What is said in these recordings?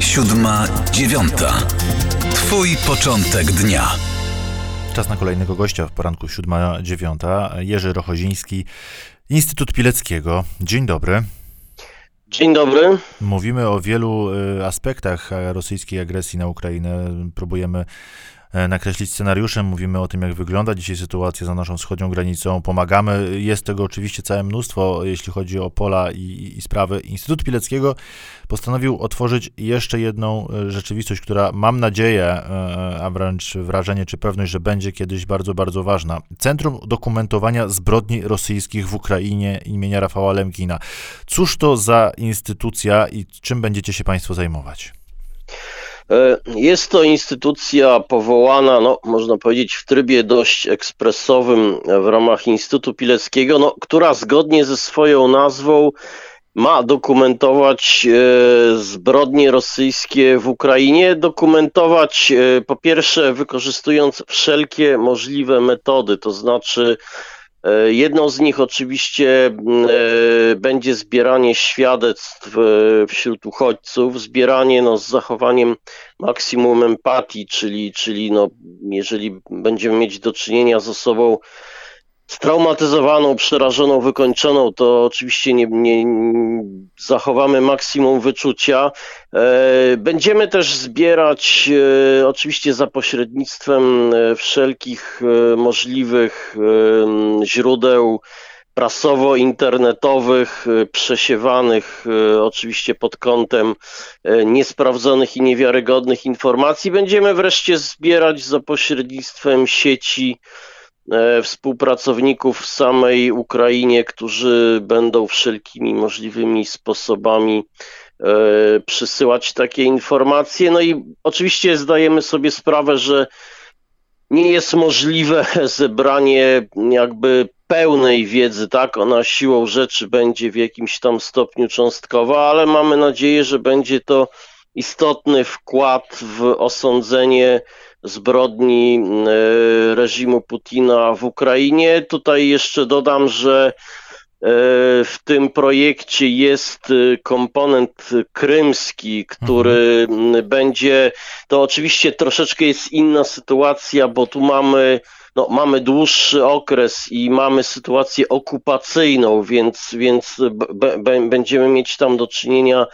siódma, dziewiąta. Twój początek dnia. Czas na kolejnego gościa w poranku siódma, dziewiąta. Jerzy Rochoziński, Instytut Pileckiego. Dzień dobry. Dzień dobry. Mówimy o wielu y, aspektach rosyjskiej agresji na Ukrainę. Próbujemy E, nakreślić scenariusze, mówimy o tym, jak wygląda dzisiaj sytuacja za naszą wschodnią granicą, pomagamy. Jest tego oczywiście całe mnóstwo, jeśli chodzi o pola i, i sprawy. Instytut Pileckiego postanowił otworzyć jeszcze jedną e, rzeczywistość, która mam nadzieję, e, a wręcz wrażenie czy pewność, że będzie kiedyś bardzo, bardzo ważna. Centrum Dokumentowania Zbrodni Rosyjskich w Ukrainie imienia Rafała Lemkina. Cóż to za instytucja i czym będziecie się Państwo zajmować? E, jest to instytucja powołana, no, można powiedzieć, w trybie dość ekspresowym w ramach Instytutu Pileckiego, no, która zgodnie ze swoją nazwą ma dokumentować e, zbrodnie rosyjskie w Ukrainie, dokumentować e, po pierwsze wykorzystując wszelkie możliwe metody, to znaczy jedną z nich oczywiście e, będzie zbieranie świadectw e, wśród uchodźców, zbieranie no, z zachowaniem maksimum empatii, czyli, czyli no, jeżeli będziemy mieć do czynienia z osobą straumatyzowaną, przerażoną, wykończoną, to oczywiście nie, nie, zachowamy maksimum wyczucia. E, będziemy też zbierać, e, oczywiście za pośrednictwem e, wszelkich możliwych źródeł prasowo-internetowych, przesiewanych oczywiście pod kątem niesprawdzonych i niewiarygodnych informacji. Będziemy wreszcie zbierać za pośrednictwem sieci współpracowników w samej Ukrainie, którzy będą wszelkimi możliwymi sposobami e, przysyłać takie informacje. No i oczywiście zdajemy sobie sprawę, że nie jest możliwe zebranie jakby pełnej wiedzy, tak? Ona siłą rzeczy będzie w jakimś tam stopniu cząstkowa, ale mamy nadzieję, że będzie to istotny wkład w osądzenie zbrodni e, reżimu Putina w Ukrainie. Tutaj jeszcze dodam, że e, w tym projekcie jest e, komponent krymski, który mhm. będzie, to oczywiście troszeczkę jest inna sytuacja, bo tu mamy, no, mamy dłuższy okres i mamy sytuację okupacyjną, więc, więc będziemy mieć tam do czynienia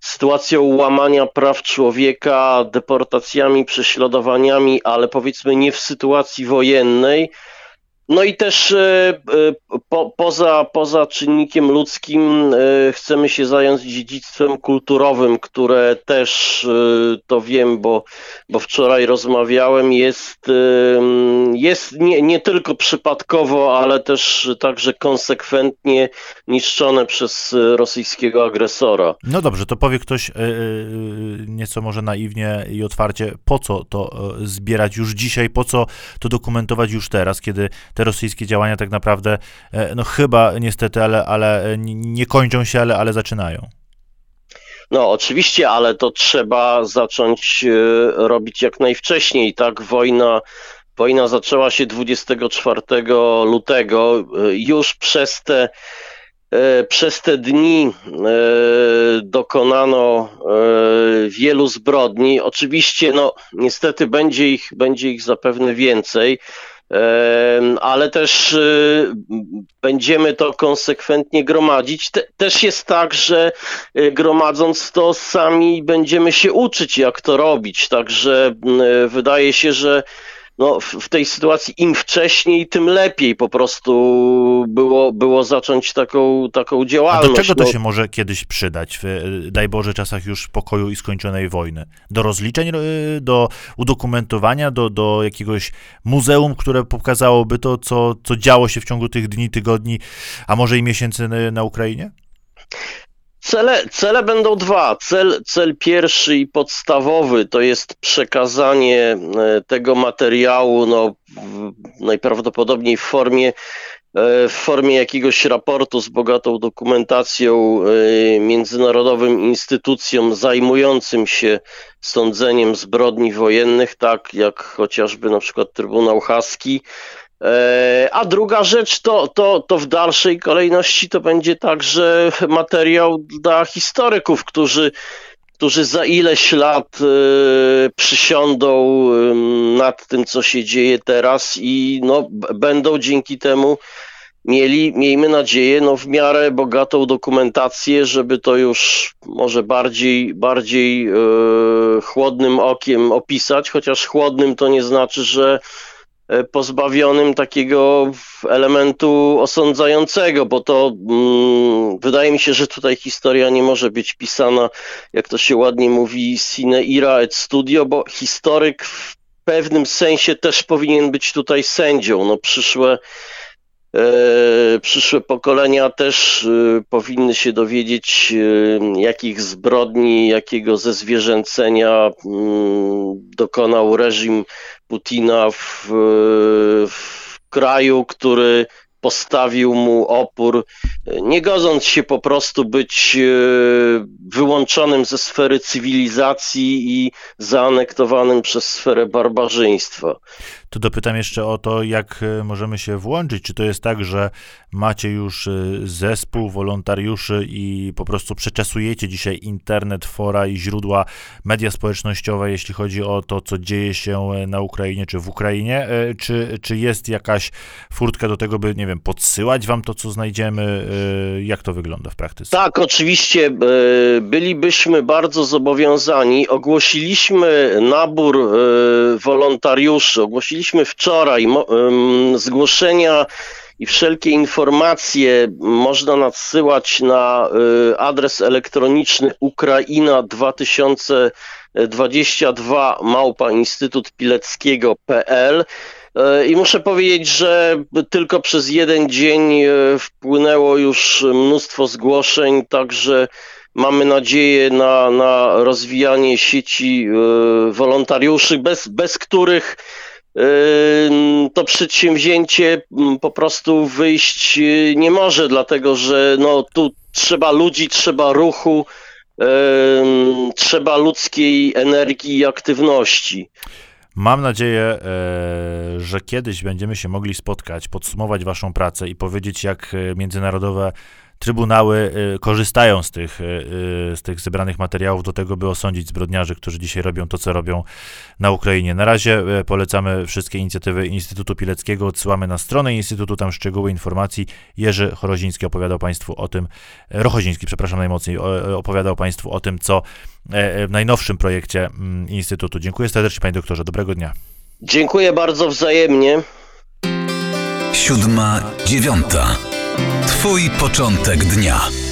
sytuacją łamania praw człowieka, deportacjami, prześladowaniami, ale powiedzmy nie w sytuacji wojennej, no i też e, e, po, poza, poza czynnikiem ludzkim e, chcemy się zająć dziedzictwem kulturowym, które też, to wiem, bo, bo wczoraj rozmawiałem, jest, jest nie, nie tylko przypadkowo, ale też także konsekwentnie niszczone przez rosyjskiego agresora. No dobrze, to powie ktoś nieco może naiwnie i otwarcie, po co to zbierać już dzisiaj, po co to dokumentować już teraz, kiedy te rosyjskie działania tak naprawdę, e, no chyba niestety, ale, ale e, nie kończą się, ale, ale zaczynają. No, oczywiście, ale to trzeba zacząć e, robić jak najwcześniej. Tak, wojna, wojna zaczęła się 24 lutego. Już przez te, przez te dni dokonano wielu zbrodni. Oczywiście, no, niestety będzie ich, będzie ich zapewne więcej ale też y, będziemy to konsekwentnie gromadzić. też jest tak, że y, gromadząc to sami będziemy się uczyć, jak to robić. Także y, wydaje się, że no, w tej sytuacji im wcześniej, tym lepiej po prostu było, było zacząć taką, taką działalność. A do czego to no, się może kiedyś przydać w, daj Boże, czasach już pokoju i skończonej wojny? Do rozliczeń, y, do udokumentowania, do, do jakiegoś muzeum, które pokazałoby to, co, co działo się w ciągu tych dni, tygodni, a może i miesięcy na Ukrainie? Cele, cele będą dwa. Cel, cel pierwszy i podstawowy to jest przekazanie e, tego materiału no, najprawdopodobniej w formie, e, w formie jakiegoś raportu z bogatą dokumentacją e, międzynarodowym instytucjom zajmującym się sądzeniem zbrodni wojennych, tak jak chociażby na przykład Trybunał Haski, a druga rzecz to, to, to w dalszej kolejności to będzie także materiał dla historyków, którzy którzy za ileś lat przysiądą nad tym, co się dzieje teraz i no, będą dzięki temu mieli, miejmy nadzieję, no w miarę bogatą dokumentację, żeby to już może bardziej, bardziej yy, chłodnym okiem opisać, chociaż chłodnym to nie znaczy, że e, pozbawionym takiego elementu osądzającego, bo to mm, wydaje mi się, że tutaj historia nie może być pisana, jak to się ładnie mówi, sine ira et studio, bo historyk w pewnym sensie też powinien być tutaj sędzią. No przyszłe E, przyszłe pokolenia też e, powinny się dowiedzieć, e, jakich zbrodni, jakiego zezwierzęcenia mm, dokonał reżim Putina w, w kraju, który postawił mu opór, nie godząc się po prostu być e, wyłączonym ze sfery cywilizacji i zaanektowanym przez sferę barbarzyństwa. To dopytam jeszcze o to, jak e, możemy się włączyć. Czy to jest tak, że macie już e, zespół wolontariuszy i po prostu przeczesujecie dzisiaj internet, fora i źródła media społecznościowe, jeśli chodzi o to, co dzieje się na Ukrainie czy w Ukrainie? Czy, czy jest jakaś furtka do tego, by, nie wiem, podsyłać wam to, co znajdziemy? Jak to wygląda w praktyce? Tak, oczywiście bylibyśmy bardzo zobowiązani. Ogłosiliśmy nabór wolontariuszy, ogłosiliśmy wczoraj zgłoszenia i wszelkie informacje można nadsyłać na y, adres elektroniczny ukraina 2022 małpa Instytut Pileckiego.pl y, i muszę powiedzieć, że tylko przez jeden dzień y, wpłynęło już mnóstwo zgłoszeń, także mamy nadzieję na, na rozwijanie sieci wolontariuszy, bez, bez których to przedsięwzięcie po prostu wyjść nie może, dlatego że no, tu trzeba ludzi, trzeba ruchu, trzeba ludzkiej energii i aktywności. Mam nadzieję, e, że kiedyś będziemy się mogli spotkać, podsumować Waszą pracę i powiedzieć, jak e, międzynarodowe trybunały y, korzystają z tych, y, y, z tych zebranych materiałów do tego, by osądzić zbrodniarzy, którzy dzisiaj robią to, co robią na Ukrainie. Na razie polecamy wszystkie inicjatywy Instytutu Pileckiego, odsyłamy na stronę Instytutu, tam szczegóły informacji. Jerzy Choroziński opowiadał Państwu o tym, Rochoziński, przepraszam najmocniej, opowiadał Państwu o tym, co e, w najnowszym projekcie mm, Instytutu. Dziękuję serdecznie, Panie Doktorze, dobrego dnia. Dziękuję bardzo wzajemnie. Siódma, dziewiąta. Twój początek dnia.